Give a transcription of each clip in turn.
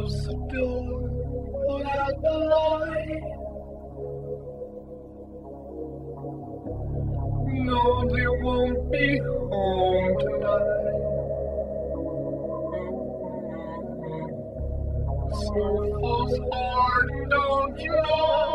Close the door, put out the light. No, they won't be home tonight. So falls hard, don't you know?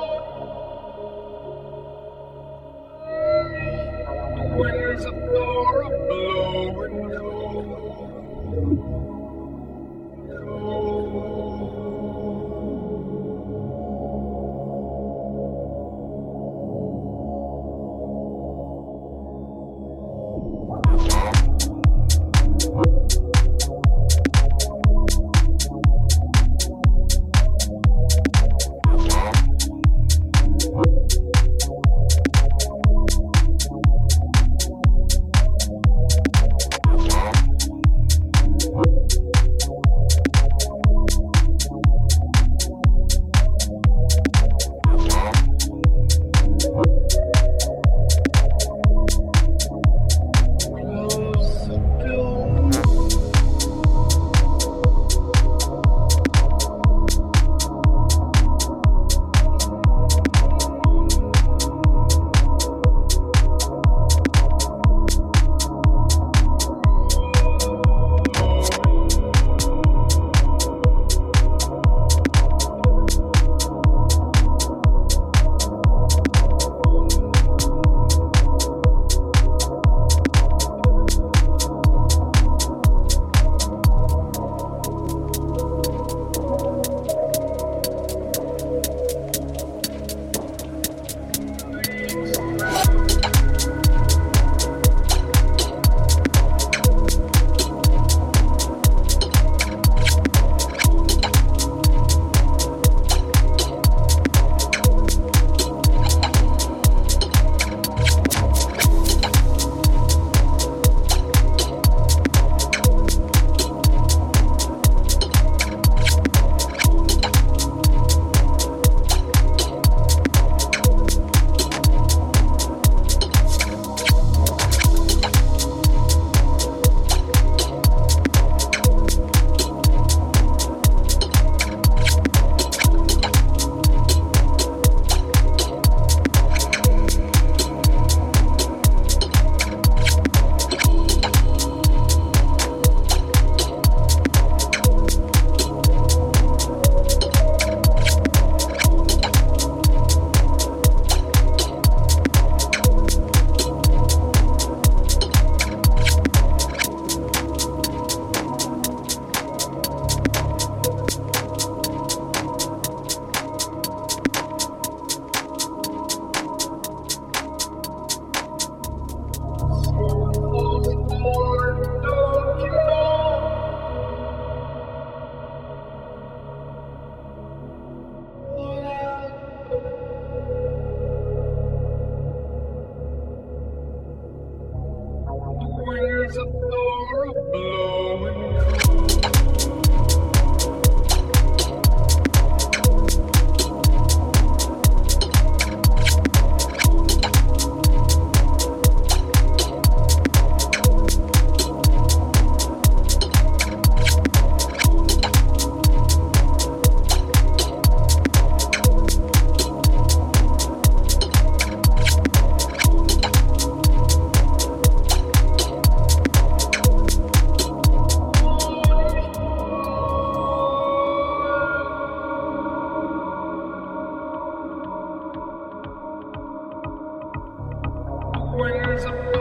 Capitalism.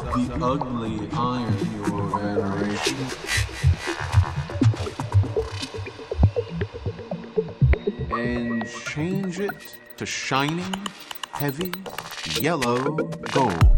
The ugly iron, your veneration. And change it to shining, heavy, yellow gold.